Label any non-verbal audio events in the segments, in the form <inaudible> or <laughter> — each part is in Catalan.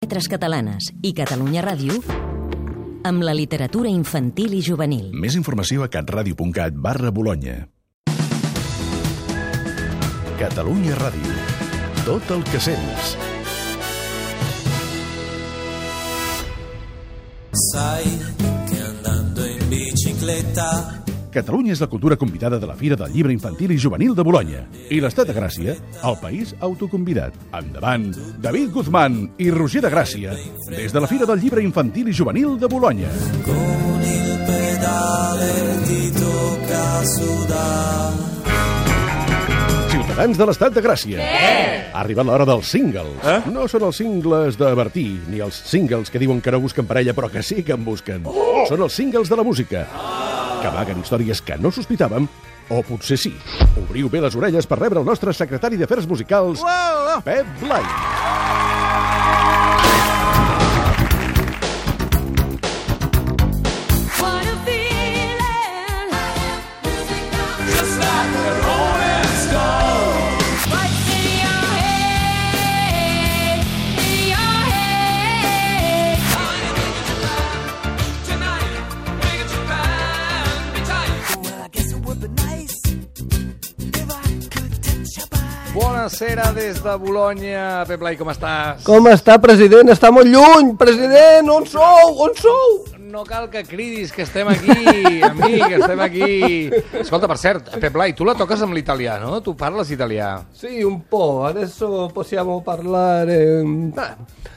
Lletres Catalanes i Catalunya Ràdio amb la literatura infantil i juvenil. Més informació a catradio.cat barra Bologna. Catalunya Ràdio. Tot el que sents. Sai che andando in bicicletta Catalunya és la cultura convidada de la Fira del Llibre Infantil i Juvenil de Bologna. I l'Estat de Gràcia, el país autoconvidat. Endavant, David Guzmán i Roger de Gràcia, des de la Fira del Llibre Infantil i Juvenil de Bologna. con il pedale ti tocca sudare. Ciutadans de l'Estat de Gràcia. Què? Ha arribat l'hora dels singles. Eh? No són els singles de Bertí, ni els singles que diuen que no busquen parella, però que sí que en busquen. Oh! Són els singles de la música, que amaguen històries que no sospitàvem, o potser sí. Obriu bé les orelles per rebre el nostre secretari d'Afers Musicals, Pep Blai. Buonasera des de Bologna. Pep Blai, com estàs? Com està, president? Està molt lluny! President, on sou? On sou? No cal que cridis, que estem aquí, <laughs> amic, que estem aquí. Escolta, per cert, Pep Blai, tu la toques amb l'italià, no? Tu parles italià. Sì, un po'. Adesso possiamo parlare... Ah,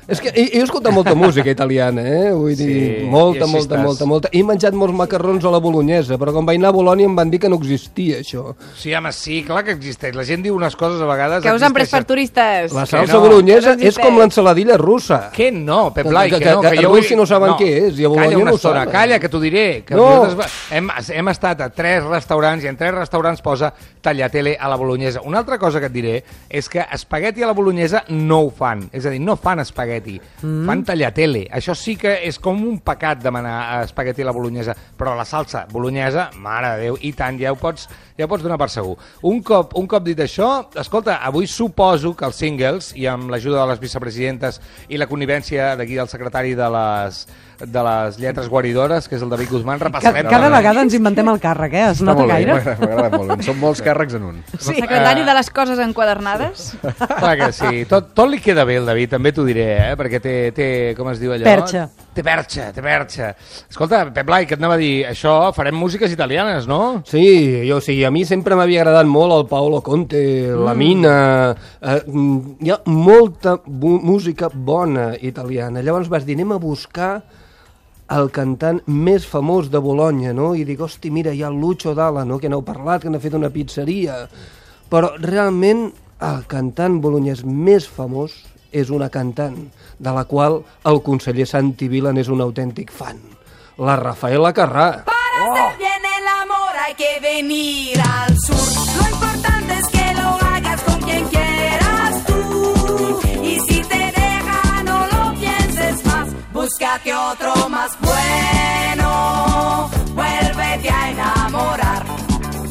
és que io io ascolto molta música italiana, eh? Vull dir, Sí, molta, molta, estàs. molta, molta. He menjat molts macarrons a la bolognesa, però quan vaig anar a Bolònia em van dir que no existia, això. Sí, home, sí, clar que existeix. La gent diu unes coses a vegades... Que us han pres per turistes. La salsa no. bolognesa Que no és com l'ensaladilla russa. Que no, Pep Blai, Que- que, que- no, que que, jo russi no saben què és, i a Bologna Calla una no ho estona, saben. calla, que t'ho diré. Que No. hem, hem estat a tres restaurants i en tres restaurants posa tagliatelle a la bolognesa. Una altra cosa que et diré és que espagueti a la bolognesa no ho fan. És a dir, no fan espagueti, mm. fan tagliatelle. Això sí que és com un pecat demanar espagueti a la bolognesa, però la salsa bolognesa, mare de Déu, i tant, ja ho pots, ja ho pots donar per segur. Un cop, un cop dit això, escolta, avui suposo que els singles, i amb l'ajuda de les vicepresidentes i la connivència d'aquí del secretari de les, de les lletres guaridores, que és el David Guzmán, Cada, repassarem... cada la- vegada ens inventem el càrrec, eh? Es Està nota molt gaire? m'agrada molt bé. Són molts càrrecs en un. Sí. Secretari de les coses enquadernades. <laughs> Clar que sí. Tot, tot li queda bé, el David, també t'ho diré, eh? perquè té, té, com es diu allò? Perxa. Té perxa, té perxa. Escolta, Pep Blai, que et anava a dir, això farem músiques italianes, no? Sí, jo sí, a mi sempre m'havia agradat molt el Paolo Conte, la Mina... Eh, mm, hi ha molta música bona italiana. Llavors vas dir, anem a buscar el cantant més famós de Bologna, no? I dic, hosti, mira, hi ha el Lucio Dalla, no?, que n'heu parlat, que n'ha fet una pizzeria. Però realment el cantant bolognès més famós és una cantant de la qual el conseller Santi Vilan és un autèntic fan. La Rafaela Carrà. Para hacer bien el amor hay que venir al sur. Lo importante Búscate otro más bueno. Vuélvete a enamorar.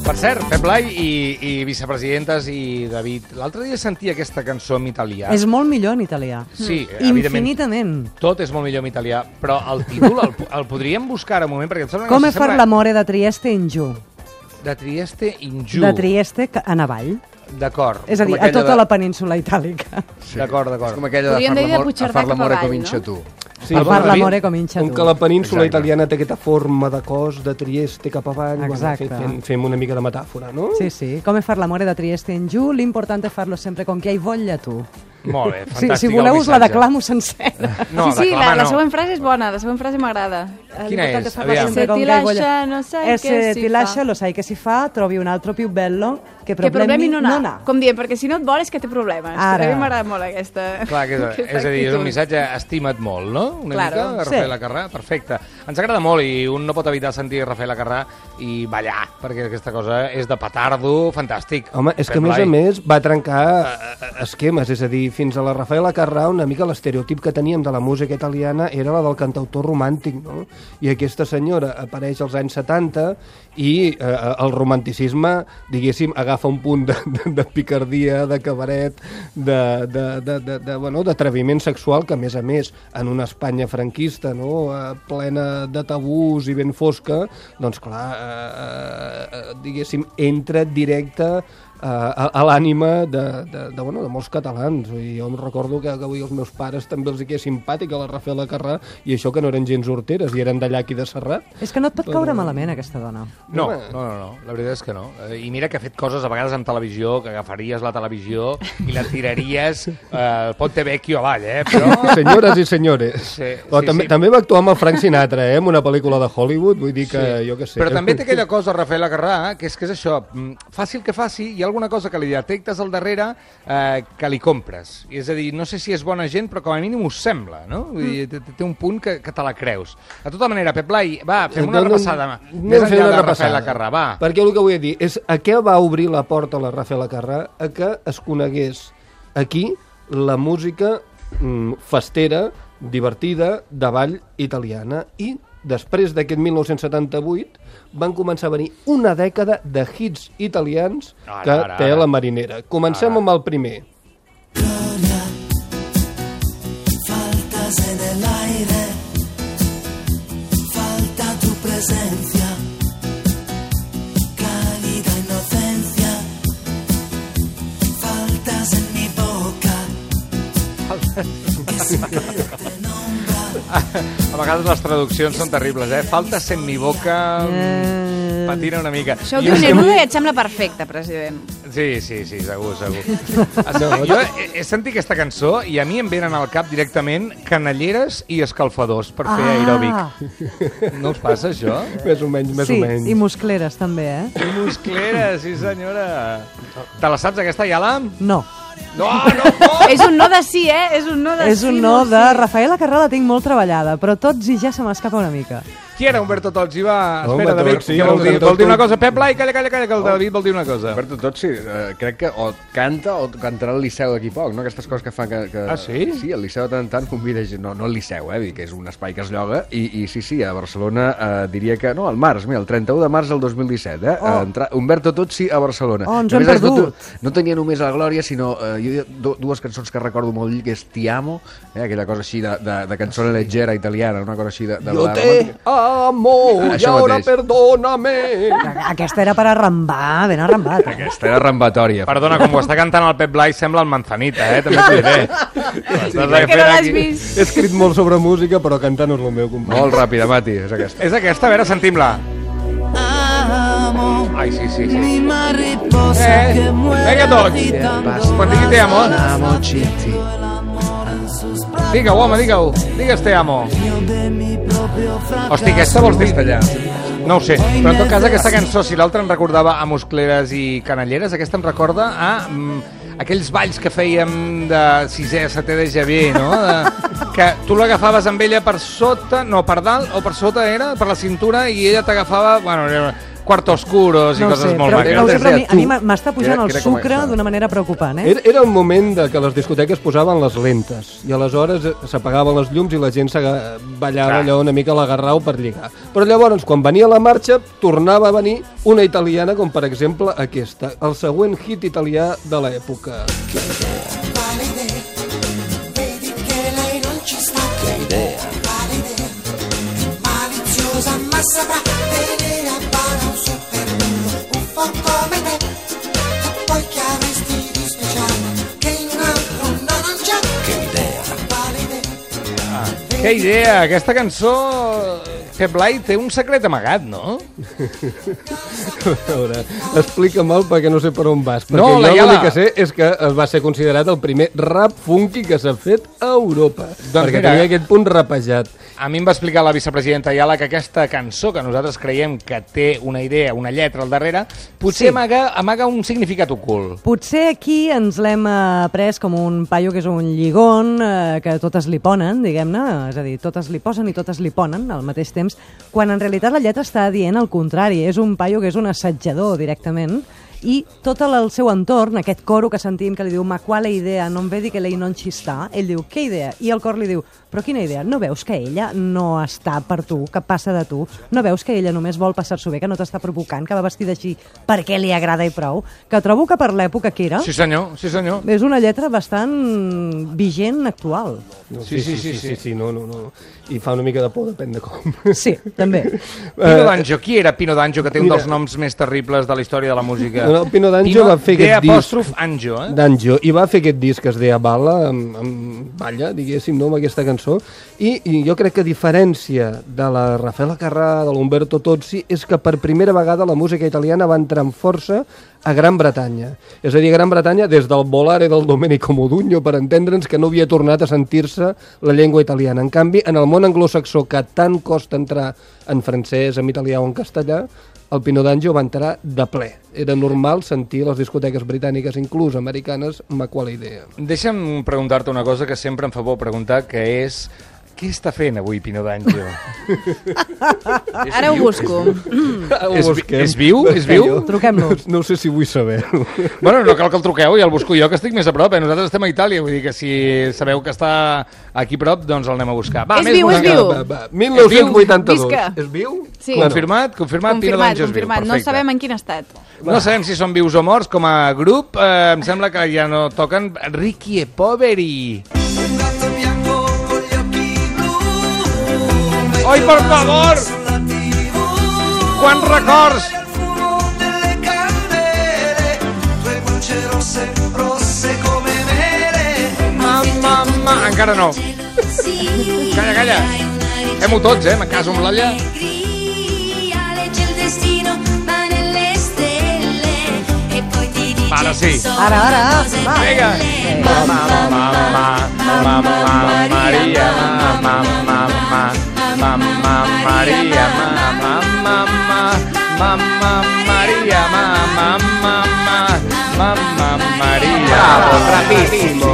Per cert, Pep Blai i, i vicepresidentes i David, l'altre dia sentia aquesta cançó en italià. És molt millor en italià. Sí, evidentment. Infinitament. Tot és molt millor en italià, però el títol el, <laughs> el podríem buscar ara un moment, perquè em sembla que Come far l'amore de Trieste in giù. De Trieste in giù. De Trieste en avall. D'acord. És a dir, Com a tota de- la península itàlica. Sí. D'acord, És d'acord. com aquella de Podríem de l'amor, a far l'amore avall, comincia no? tu. Sí, El l'amore comincia Com tu. que la península Exacte. italiana té aquesta forma de cos de Trieste cap avall, Exacte. bueno, fem, fem una mica de metàfora, no? Sí, sí. Come far l'amore de Trieste in giù, l'importante è farlo sempre con chi hai voglia tu. Molt bé, Si, fantàstic si el voleu us la declamo sencera. No, sí, sí, la, la no. següent frase és bona, la següent frase m'agrada. Quina és? Aviam. Se ti lascia, non sai che se si ti lascia, lo sai che si fa, trovi un altro più bello Que problemi problemi, non ha. non ha. Com dient, perquè si no et vol és que té problemes. Ara. A mi m'agrada molt aquesta, Clar, que és, <laughs> aquesta és a dir, és un missatge estima't molt, no? Una Claro. mica, de Sí. Rafaela Carrà, perfecte. Ens agrada molt i un no pot evitar sentir Rafaela Carrà i ballar, perquè aquesta cosa és de petardo fantàstic. Home, és que a més a més va trencar eh, esquemes, és a dir, fins a la Rafaela Carrà una mica l'estereotip que teníem de la música italiana era la del cantautor romàntic, no? I aquesta senyora apareix als anys 70 i eh, el romanticisme, diguéssim, agafa un punt de, de, de picardia, de cabaret, de, de, de, de, de, bueno, sexual que, a més a més, en una Espanya franquista, no?, eh, plena de tabús i ben fosca, doncs clar, eh, eh, diguéssim, entra directe eh, a, a l'ànima de, de, de, bueno, de molts catalans. Dir, jo em recordo que, que avui els meus pares també els hi queia simpàtica la Rafaela Carrà i això que no eren gens horteres i eren d'allà aquí de Serrat. És que no et pot caure malament, aquesta dona. No, no, no, no, la veritat és que no. Eh, I mira que ha fet coses a vegades en televisió, que agafaries la televisió i la tiraries <laughs> eh, Ponte Vecchio avall, eh? Però... Senyores i senyores. Sí, Però sí, també, sí. també va actuar amb el Frank Sinatra, eh? En una pel·lícula de Hollywood, vull dir que Sí. jo què sé. Però també té aquella cosa, Rafaela Carrà, que és que és això, mm, faci el que faci, hi ha alguna cosa que li detectes al darrere eh, que li compres. I és a dir, no sé si és bona gent, però com a mínim us sembla, no? Vull dir, té, té un punt que, que te la creus. De tota manera, Pep Blai, va, fem una Anem- repassada. anem Més enllà una de. Rafaela Carrà, va. Perquè el que vull dir és a què va obrir la porta la Rafaela Carrà a que es conegués aquí la música mm, festera, divertida, de ball italiana i després d'aquest 1978 van començar a venir una dècada de hits italians Ara, que ara, té ara. la marinera. Comencem Ara. amb el primer. Faltas en el aire, falta tu presencia, cálida inocencia, faltas en mi boca. <laughs> <laughs> A vegades les traduccions són terribles, eh? Falta en mi boca... Eh... Patina una mica. Això ho Jo diu és que- Neruda i et sembla perfecte, president. Sí, sí, sí, segur, segur. <laughs> no, jo he, sentit aquesta cançó i a mi em venen al cap directament canelleres i escalfadors per fer aeròbic. No us passa, això? Més o menys, més sí, o menys. i muscleres també, eh? I musclera, sí senyora. Te la saps, aquesta, Iala? No. No, no, no! És un no de sí, eh? És un no de És sí. un no molt de sí. Rafaela Carrà la tinc molt treballada, però tots i ja se m'escapa una mica. Qui era Humberto Tozzi? Va, espera, David, sí, què vol dir? Vol dir una cosa? Pep Blai, calla, calla, calla, que el David vol dir una cosa. Alberto Tozzi, eh, crec que o canta o cantarà al Liceu d'aquí poc, no? Aquestes coses que fa que... que... Ah, sí? Sí, el Liceu de tant en tant convida gent, no, no el Liceu, eh, vull dir que és un espai que es lloga, i, i sí, sí, a Barcelona eh, diria que... No, al març, mira, el 31 de març del 2017, eh? Oh. Entra, Humberto Tozzi a Barcelona. Oh, ens ho hem més, no, perdut. no tenia només la Glòria, sinó eh, jo, du- dues cançons que recordo molt, que és Ti amo, eh, aquella cosa així de, de, de cançó leggera italiana, una cosa així de... de balada te romàntica. Amo, y Això ahora mateix. perdóname. Aquesta era per arrambar, ben arrambat. eh? Aquesta era rambatòria. Perdona, com ho està cantant el Pep Blai, sembla el Manzanita, eh? També t'ho diré. Estàs Que no l'has aquí- vist. He escrit molt sobre música, però cantar no és el meu company. Molt ràpida, Mati, és aquesta. És aquesta, a veure, sentim-la. Amo Ai, sí, sí, sí. mi mariposa Eh, que muere vinga tots. agitando Quan digui te amo. Amo, amor en sus brazos. Digue-ho, home, digue-ho. Digues te amo. Hosti, aquesta vols allà? No ho sé, però en tot cas aquesta cançó, si l'altra em recordava a Muscleres i Canelleres, aquesta em recorda a mm, aquells balls que fèiem de sisè, setè de gener, no? De, que tu l'agafaves amb ella per sota, no, per dalt o per sota era, per la cintura, i ella t'agafava, bueno, quartos oscuros i No coses sé, molt però, maques. no sé, però a mi, a mi m'està pujant Era- el era sucre d'una manera preocupant, eh? Era, era el moment de que les discoteques posaven les lentes i aleshores eh, s'apagaven les llums i la gent ballava Clar. allò una mica a l'agarrau per lligar. Però llavors, quan venia la marxa, tornava a venir una italiana com per exemple aquesta, el següent hit italià de l'època. Valide, Que idea, aquesta cançó... Pep Blai té un secret amagat, no? A veure, explica'm-el perquè no sé per on vas. Perquè No, la jo Iala. l'únic que sé és que es va ser considerat el primer rap funky que s'ha fet a Europa. Doncs perquè mira, tenia aquest punt rapejat. A mi em va explicar la vicepresidenta Ayala que aquesta cançó, que nosaltres creiem que té una idea, una lletra al darrere, potser Sí. amaga, amaga un significat ocult. Potser aquí ens l'hem pres com un paio que és un lligón, eh, que totes li ponen, diguem-ne, és a dir, totes li posen i totes li ponen al mateix temps, quan en realitat la lletra està dient el contrari, és un paio que és un assetjador directament i tot el seu entorn, aquest coro que sentim que li diu ma quale idea, non vedi que lei non ci sta, ell diu, què idea? I el cor li diu, però quina idea? No veus que ella no està per tu, que passa de tu? No veus que ella només vol passar-s'ho bé, que no t'està provocant, que va vestida així perquè li agrada i prou? Que trobo que per l'època que era Sí senyor, sí senyor. és una lletra bastant vigent actual. No, Sí, sí, sí, sí. sí, no, no, no. I fa una mica de por, depèn de com. Sí, també. <laughs> Pino D'Anjo, qui era Pino D'Anjo, que té un mira. dels noms més terribles de la història de la música? No, no, Pino D'Angio va fer aquest disc. apòstrof Anjo, eh? D'Anjo, i va fer aquest disc que es deia Bala, amb, amb Balla, diguéssim, no, amb aquesta cançó, i, i jo crec que a diferència de la Rafaela Carrà, de l'Umberto Tozzi, és que per primera vegada la música italiana va entrar amb força a Gran Bretanya. És a dir, a Gran Bretanya, des del Volare del Domenico Modugno, per entendre'ns que no havia tornat a sentir-se la llengua italiana. En canvi, en el món anglosaxó, que tant costa entrar en francès, en italià o en castellà, el Pino d'Anjo va entrar de ple. Era normal sentir les discoteques britàniques, inclús americanes, ma qual idea. Deixa'm preguntar-te una cosa que sempre em fa por preguntar, que és... Què està fent avui Pino D'Anjo? <laughs> Ara ho busco. Ho És vi- busquem. és viu? És viu? Truquem-lo. No, no sé si vull saber-ho. <laughs> Bueno, no cal que el truqueu, ja el busco jo, que estic més a prop. Eh? Nosaltres estem a Itàlia, vull dir que si sabeu que està aquí a prop, doncs el anem a buscar. Va, És més viu, és viu. Va, va. 1982. Visca. És viu? Sí. Confirmat? Confirmat, Pino Confirmat, D'Anjo és viu. confirmat. No Perfecte. sabem en quin estat. No sabem si són vius o morts com a grup. Eh, em sembla que ja no toquen Ricky e Poveri. Un gatto bianco Ai, per favor! Quants records! Mamma, mamma... Encara no. Calla, calla. Fem-ho tots, eh? Me caso amb dice Ara sí. Ara, ara, va. Vinga. Mamma, mamma, mamma, Maria, mamma, mamma, mamma, Maria, mamma, mamma, mamma, Maria, mamma, mamma, mamma, Maria. Bravo, bravissimo.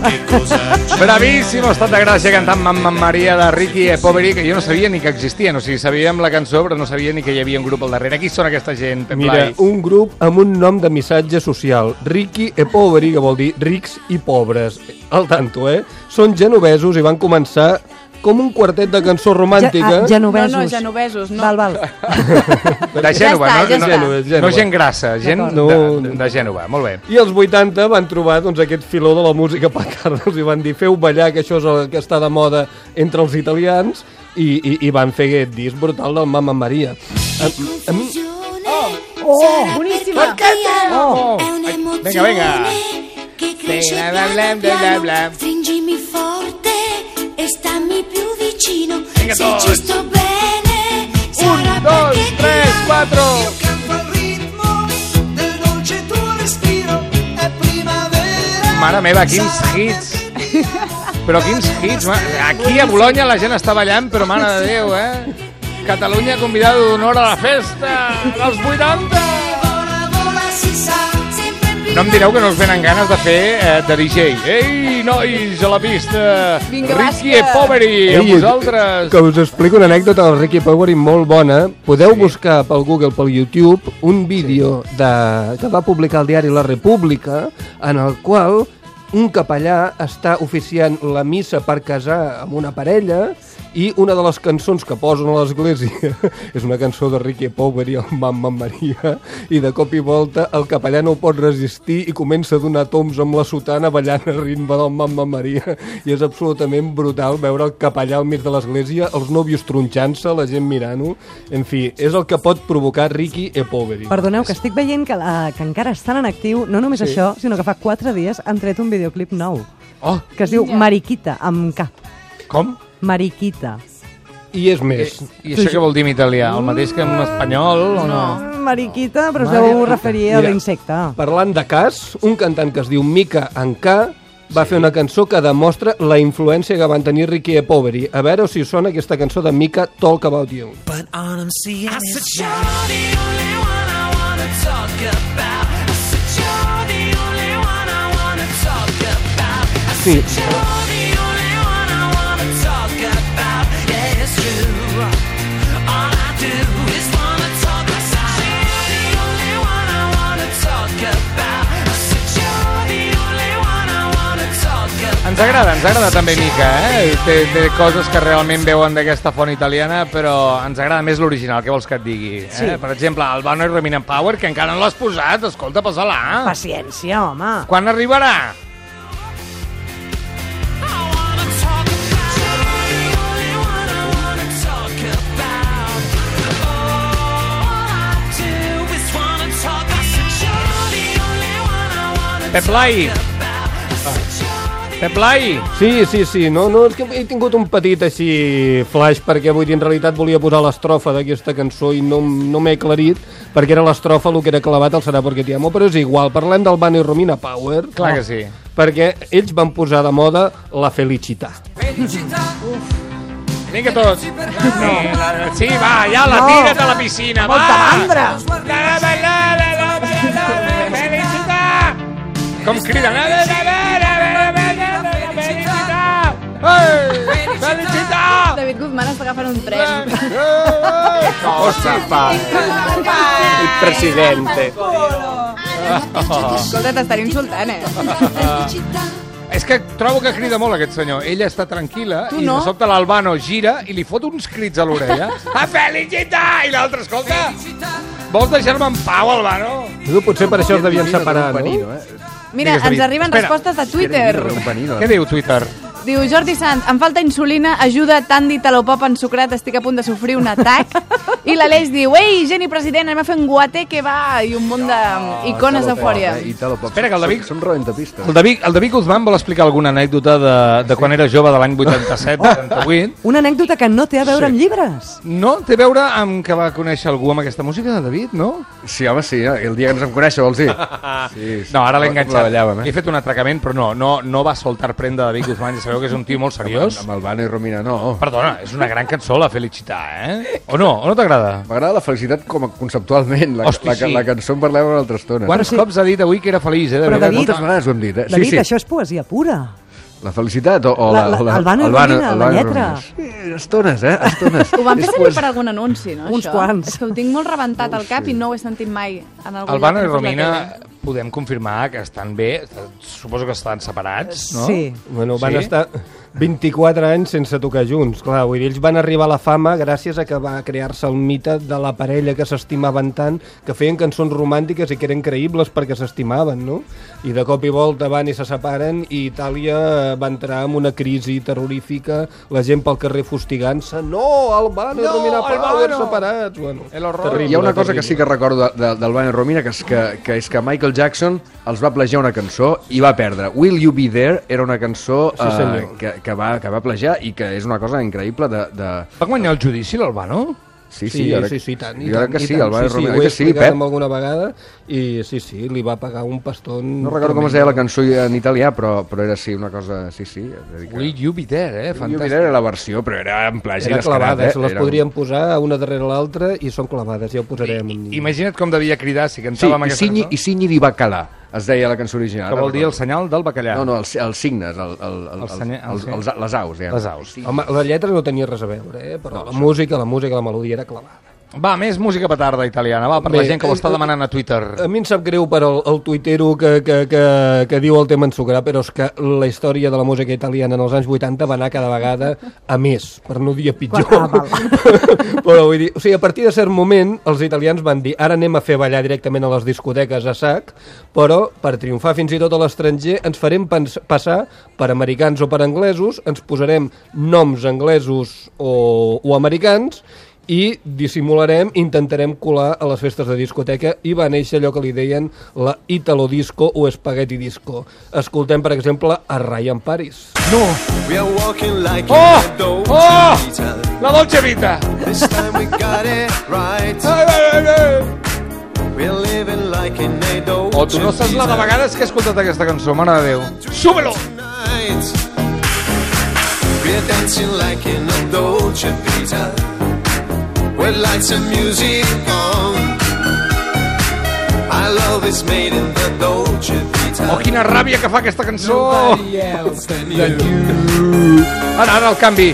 <laughs> Bravissimo, ha estat de gràcia cantant Mamma Maria de Ricky e Poveri, que jo no sabia ni que existien, o sigui, sabíem la cançó, però no sabia ni que hi havia un grup al darrere. Qui són aquesta gent, Pep Mira, Blai? un grup amb un nom de missatge social. Ricky e poveri, que vol dir rics i pobres. Al tanto, eh? Són genovesos i van començar com un quartet de cançó romàntica. ah, genovesos. No, no, genovesos, no. Val, val. De Gènova, Ja està, no, ja no, està. Gènova, Gènova. no gent grassa, gent de, D'acord. de, de Gènova. Molt bé. I els 80 van trobar doncs, aquest filó de la música pacarda. Els van dir, feu ballar, que això és el que està de moda entre els italians, i, i, i van fer aquest disc brutal del Mamma Maria. A, a mi, Oh, boníssima. Oh, venga, venga. che cresce piano piano. stringimi forte e stammi più vicino Venga, se tots. ci sto bene sarà Un, dos, perché ti tres, amo. cuatro. Canto al ritmo del dolce tuo respiro, è primavera. Mare meva, quins hits. <laughs> Però quins hits. Aquí a Bologna la gent està ballant, però mare de Déu, eh? Catalunya convidada d'honor a la festa dels 80. vola vola si sa sempre più No em direu que no us venen ganes de fer eh, de DJ. Ei, nois, a la pista! Vinga, Ricky e Poveri, Ei, vosaltres! Que us explico una anècdota del Ricky Poweri molt bona. Podeu buscar pel Google, pel YouTube, un vídeo de, que va publicar el diari La República, en el qual un capellà està oficiant la missa per casar amb una parella i una de les cançons que posen a l'església <laughs> és una cançó de Ricky Poveri, el Mamma Maria, i de cop i volta el capellà no pot resistir i comença a donar toms amb la sotana ballant a ritme del Mamma Maria i és absolutament brutal veure el capellà al mig de l'església, els nòvios tronxant-se, la gent mirant-ho, en fi, és el que pot provocar Ricky e Poveri. Perdoneu, que estic veient que, la, que encara estan en actiu, no només sí. això, sinó que fa quatre dies han tret un videoclip nou, Oh, que es diu Mariquita, amb K. com? Mariquita. I és més, I això què vol dir en italià? El mateix que en espanyol o no? Mariquita, però es deu referir a Mira. l'insecte. parlant de cas, un cantant que es diu Mika Anka va fer una cançó que demostra la influència que van tenir Ricky e Poveri. A veure si us sona aquesta cançó de Mika, Talk About You. But all I'm seeing I said is you're the only one I wanna talk about. I said you're the only one I wanna talk about. I Sí, you're Ens agrada, ens agrada també Mica, eh? Té, té coses que realment veuen d'aquesta font italiana, però ens agrada més l'original, què vols que et digui? Eh? Sí. Per exemple, Albano i Romina Power, que encara no l'has posat, escolta, posa-la. Paciència, home. Quan arribarà? Pep Blai. Pep Blai. Sí, sí, sí, no, no, és que he tingut un petit així flash perquè vull dir, en realitat volia posar l'estrofa d'aquesta cançó i no, no m'he aclarit perquè era l'estrofa el que era clavat el serà perquè t'hi amo, però és igual, parlem del Bani Romina Power. Clar que sí. Perquè ells van posar de moda la felicitat. Vinga tots. Sí, la- sí, va, ja la No. tira't a la piscina, va. Molta mandra. La, la, Ei, Felicitat! David Guzmán està agafant un tren. Cosa fa el presidente. Escolta, t'estaré insultant, eh? És que trobo que crida molt aquest senyor. Ella està tranquil·la Tu i no? de sobte l'Albano gira i li fot uns crits a l'orella. A felicitar! I l'altre, escolta, vols deixar-me en pau, Albano? Tu, potser per això es devien separar, no? Panino, eh? Mira, Digues, ens arriben Espera. respostes de Twitter. Què diu Twitter? Diu Jordi Sant, em falta insulina, ajuda, tant dit talopop ensucrat, estic a punt de sofrir un atac. I l'Aleix diu, ei, Geni president, anem a fer un guate que va, i un munt d'icones d'eufòria. Eh, I Talopop. Espera, que el David- Són roventapistes. El David, el David Guzmán vol explicar alguna anècdota de, de quan era jove, de l'any <laughs> 87, 88. Una anècdota que no té a veure amb llibres. No? Té a veure amb que va conèixer algú amb aquesta música, David, no? Sí, home, sí, eh? el dia que ens vam conèixer, vols dir? <laughs> Sí, sí. No, ara l'he enganxat. Ballàvem, He eh? fet un atracament, però no, no, no va soltar prenda de David Guzmán. Ja sabeu que és un tio molt seriós. Amb Albano i Romina, no. Perdona, és una gran cançó, la Felicitat, eh? O no? O no t'agrada? M'agrada la felicitat com a conceptualment. La, Hosti, la, sí. la cançó en parlem una altra estona. Quants cops ha dit avui que era feliç, eh? De Però veritat. David- Moltes vegades ho hem dit, eh? David, sí, sí. això és poesia pura. La felicitat o, o La- la... la- la Albano i Albano- Romina, la i lletra. Sí, estones, eh? Estones. Ho van fer És servir per algun anunci, no, Uns això? quants. És que ho tinc molt rebentat al cap i no ho he sentit mai en algun i no fos la Romina. Podem confirmar que estan bé, suposo que estan separats, no? Sí. Bueno, van Sí? estar 24 anys sense tocar junts, clar, vull dir, ells van arribar a la fama gràcies a que va crear-se el mite de la parella que s'estimaven tant, que feien cançons romàntiques i que eren creïbles perquè s'estimaven, no? I de cop i volta van i se separen i Itàlia va entrar en una crisi terrorífica, la gent pel carrer fustigant-se, no, Albano i No, Romina Power separats, bueno, El horror. terrible, Hi ha una cosa terrible. que sí que recordo de- de- d'Albano i Romina, que és que, que és que Michael Jackson els va plagiar una cançó i va perdre. Will You Be There era una cançó Sí, senyor. que, que, va, que va plagiar i que és una cosa increïble de... de... Va guanyar el judici, l'Albano? Sí, Sí, sí, sí, crec- sí, sí, tant, i jo crec tant, que sí, tant. Albano i sí, sí, ho he Oi que sí, Pep? alguna vegada i sí, sí, li va pagar un pastón... No recordo com es deia la cançó en italià, però, però era sí, una cosa... Sí, sí. és a dir que- Will you be there, eh? Will You Be Fantàstic. There era la versió, però era en plagi Era clavades, eh? les Era- podríem posar una darrere l'altra i són clavades, ja ho posarem. I, imagina't com devia cridar si Sí, amb i aquesta Signi, cançó. i Signi di Bacalà, es deia la cançó original. Que vol dir el senyal del bacallà. No, no, els, els signes, el, el, el, El senya- el els, senya- els, les aus. Ja. Les aus. Home, la lletra no tenia res a veure, eh? però la música, la música, la melodia era clavada. Va, més música petarda italiana, va, per Bé, la gent que ho està eh, demanant a Twitter. A mi em sap greu per el, el tuitero que, que, que, que diu el tema ensucrar, però és que la història de la música italiana en els anys 80 va anar cada vegada a més, per no dir a pitjor. Ah, <laughs> però vull dir, o sigui, a partir de cert moment, els italians van dir ara anem a fer ballar directament a les discoteques a sac, però per triomfar fins i tot a l'estranger ens farem passar per americans o per anglesos, ens posarem noms anglesos o, o americans i dissimularem, intentarem colar a les festes de discoteca i va néixer allò que li deien la Italo Disco o Spaghetti Disco. Escoltem, per exemple, a Ryan Paris. No! We are walking like Oh! Oh! La Dolce Vita! This time we got it right. We're living like in a Dolce O tu no saps la de vegades que he escoltat aquesta cançó, mare de Déu. Súbelo! We're dancing like in a Dolce Vita. With lights and music on. Our love is made in the Dolce Vita. Oh, quina ràbia que fa aquesta cançó! Nobody else than you. Ara, ara el canvi.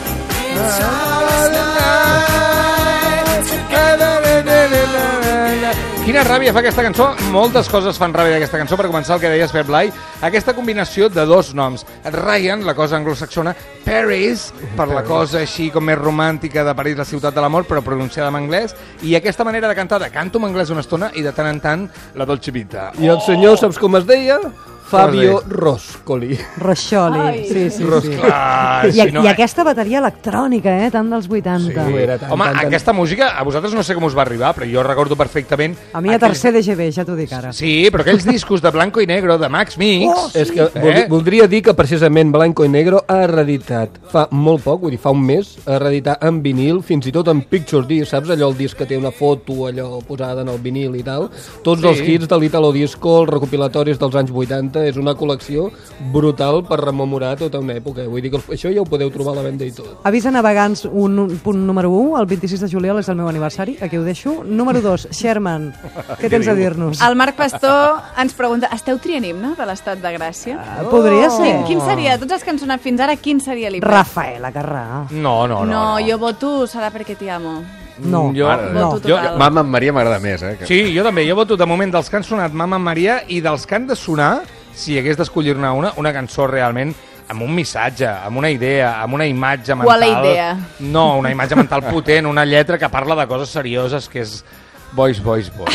Quina ràbia fa aquesta cançó? Moltes coses fan ràbia d'aquesta cançó. Per començar, el que deies, Pep Blai, aquesta combinació de dos noms. Ryan, la cosa anglosaxona, Paris, per la cosa així com més romàntica de París, la ciutat de l'amor, però pronunciada en anglès, i aquesta manera de cantar, de canto en anglès una estona i de tant en tant la Dolce Vita. I el senyor, saps com es deia? Fabio Roscoli. Roscioli, Ai. sí, sí, sí. Clar, I, si no- I aquesta bateria electrònica, eh, tant dels 80. Sí, era tant, Home, tant, tant. aquesta música, a vosaltres no sé com us va arribar, però jo recordo perfectament... A mi a aquells- tercer DGB, ja t'ho dic ara. Sí, però aquells discos de Blanco i Negro, de Max Mix... Oh, És que Eh? vol, voldria dir que precisament Blanco i Negro ha reeditat fa molt poc, vull dir, fa un mes, ha reeditat en vinil, fins i tot en Picture Disc, saps allò, el disc que té una foto allò posada en el vinil i tal? Tots Sí. els hits de l'Italo Disco, els recopilatoris dels anys 80, és una col·lecció brutal per rememorar tota una època. Vull dir que això ja ho podeu trobar a la venda i tot. Avisa navegants, un, un punt número 1, el 26 de juliol és el meu aniversari, aquí ho deixo. Número 2, Sherman, <laughs> què tens a dir-nos? El Marc Pastor ens pregunta, esteu triant himne de l'estat de Gràcia? Podria ser. Quin, quin seria, tots els que han sonat fins ara, quin seria l'himne? Rafaela Carrà. No, no, no. No, no. jo voto Serà perquè t'hi amo. No, Jo, Ara, no. Voto Jo. Mama Maria m'agrada més, eh? Que... Sí, jo també. Jo voto de moment dels que han sonat Mama Maria i dels que han de sonar, si hagués d'escollir-ne una, una cançó realment amb un missatge, amb una idea, amb una imatge mental... Qual idea? No, una imatge mental potent, una lletra que parla de coses serioses, que és Boys, Boys, Boys.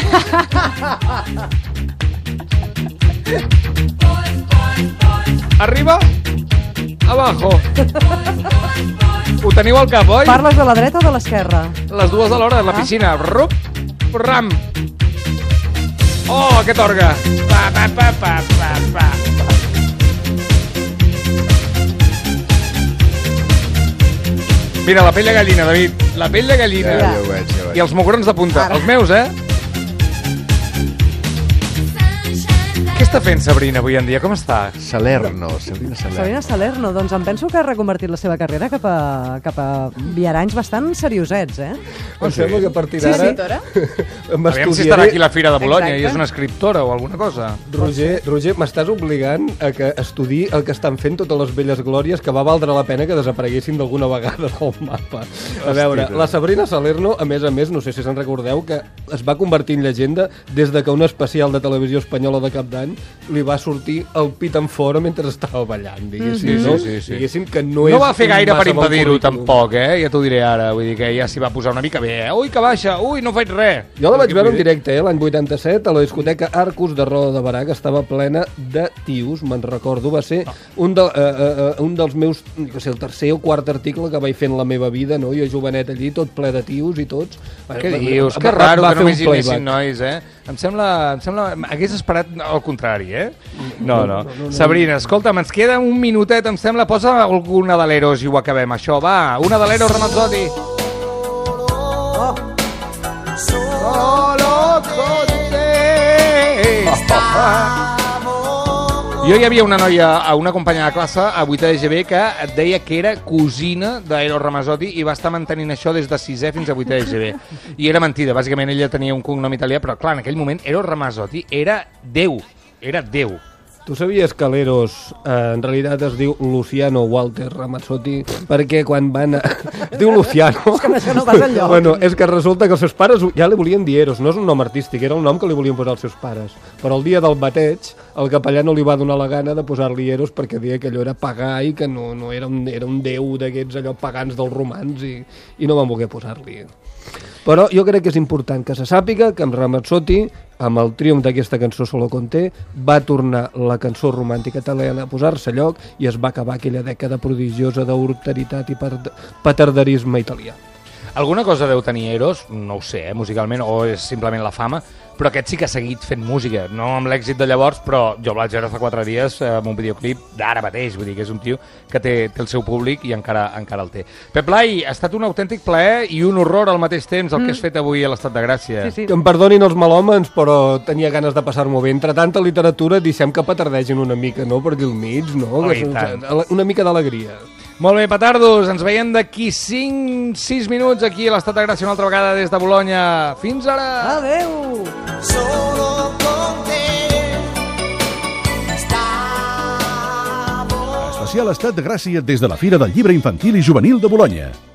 Arriba, abajo. Ho teniu al cap, oi? Parles de la dreta o de l'esquerra? Les dues alhora, a la piscina. Rup, ram. Oh, aquest orgue. Pa, pa, pa, pa, pa, pa. Mira, la pell de gallina, David. La pell de gallina. Ja, ja ho veig, ja ho veig. I els mugrons de punta. Els meus, eh? Està fent Sabrina avui en dia? Com està? Salerno, Sabrina Salerno. Sabrina Salerno, doncs em penso que ha reconvertit la seva carrera cap a, cap a viaranys bastant seriosets, eh? Em sembla que a partir Sí, d'ara escriptora? <laughs> Aviam si estarà aquí la Fira de Bologna Exacte. i és una escriptora o alguna cosa. Roger, Roger m'estàs obligant a que estudi el que estan fent totes les velles glòries que va valdre la pena que desapareguessin d'alguna vegada del mapa. A veure, la Sabrina Salerno, a més a més, no sé si se'n recordeu, que es va convertir en llegenda des de que un especial de televisió espanyola de cap d'any li va sortir el pit en fora mentre estava ballant, diguéssim, Mhm. no? Sí, sí, sí. Diguéssim que no, No és va fer gaire per impedir-ho, tampoc, eh? Ja t'ho diré ara. Vull dir que ja s'hi va posar una mica bé, eh? Ui, que baixa! Ui, no faig res! Jo la vaig veure en dir? directe, eh, l'any 87, a la discoteca Arcus de Roda de Barà, que estava plena de tios, me'n recordo. Va ser un, de, uh, uh, un dels meus, no sé, el tercer o quart article que vaig fer en la meva vida, no? Jo jovenet allí, tot ple de tios i tots. Què dius? Que raro que només hi anessin nois, eh? Em sembla, em sembla... Hagués esperat el contrari, eh? No, no. Sabrina, escolta'm, ens queda un minutet, em sembla. Posa alguna de l'Eros i ho acabem, això. Va, una de l'Eros Ramazzotti. Solo con te. Jo hi havia una noia, una companya de classe a 8 de GB que et deia que era cosina d'Eros Ramazzotti i va estar mantenint això des de 6è fins a 8 de GB. I era mentida, bàsicament ella tenia un cognom italià, però clar, en aquell moment Eros Ramazzotti era Déu, era Déu. Tu sabies que l'Eros eh, en realitat es diu Luciano Walter Ramazzotti perquè quan van... A... Es diu Luciano. que amb això no vas enlloc. Bueno, és que resulta que els seus pares ja li volien dir Eros, no és un nom artístic, era el nom que li volien posar els seus pares. Però el dia del bateig, el capellà no li va donar la gana de posar-li Eros perquè deia que allò era pagà i que no, no era, un, era un déu d'aquests allò pagans dels romans i, i no van voler posar-li. Però jo crec que és important que se sàpiga que amb Ramazzotti, amb el triomf d'aquesta cançó Solo Conté, va tornar la cançó romàntica italiana a posar-se a lloc i es va acabar aquella dècada prodigiosa d'horteritat i paterderisme italià. Alguna cosa deu tenir Eros, no ho sé, eh, musicalment, o és simplement la fama, però aquest sí que ha seguit fent música, no amb l'èxit de llavors, però jo vaig veure fa quatre dies eh, amb un videoclip d'ara mateix, vull dir que és un tio que té, té el seu públic i encara encara el té. Pep Blai, ha estat un autèntic plaer i un horror al mateix temps el que has fet avui a l'Estat de Gràcia. Sí, sí. Que em perdonin els malòmens, però tenia ganes de passar-m'ho bé. Entre tanta literatura, deixem que petardegin una mica, no?, per aquí al mig, no? Oh. Una mica d'alegria. Molt bé, petardos, ens veiem d'aquí 5-6 minuts aquí a l'Estat de Gràcia una altra vegada des de Bologna. Fins ara! Adeu! Solo con te estamos. Especial Estat de Gràcia des de la Fira del Llibre Infantil i Juvenil de Bologna.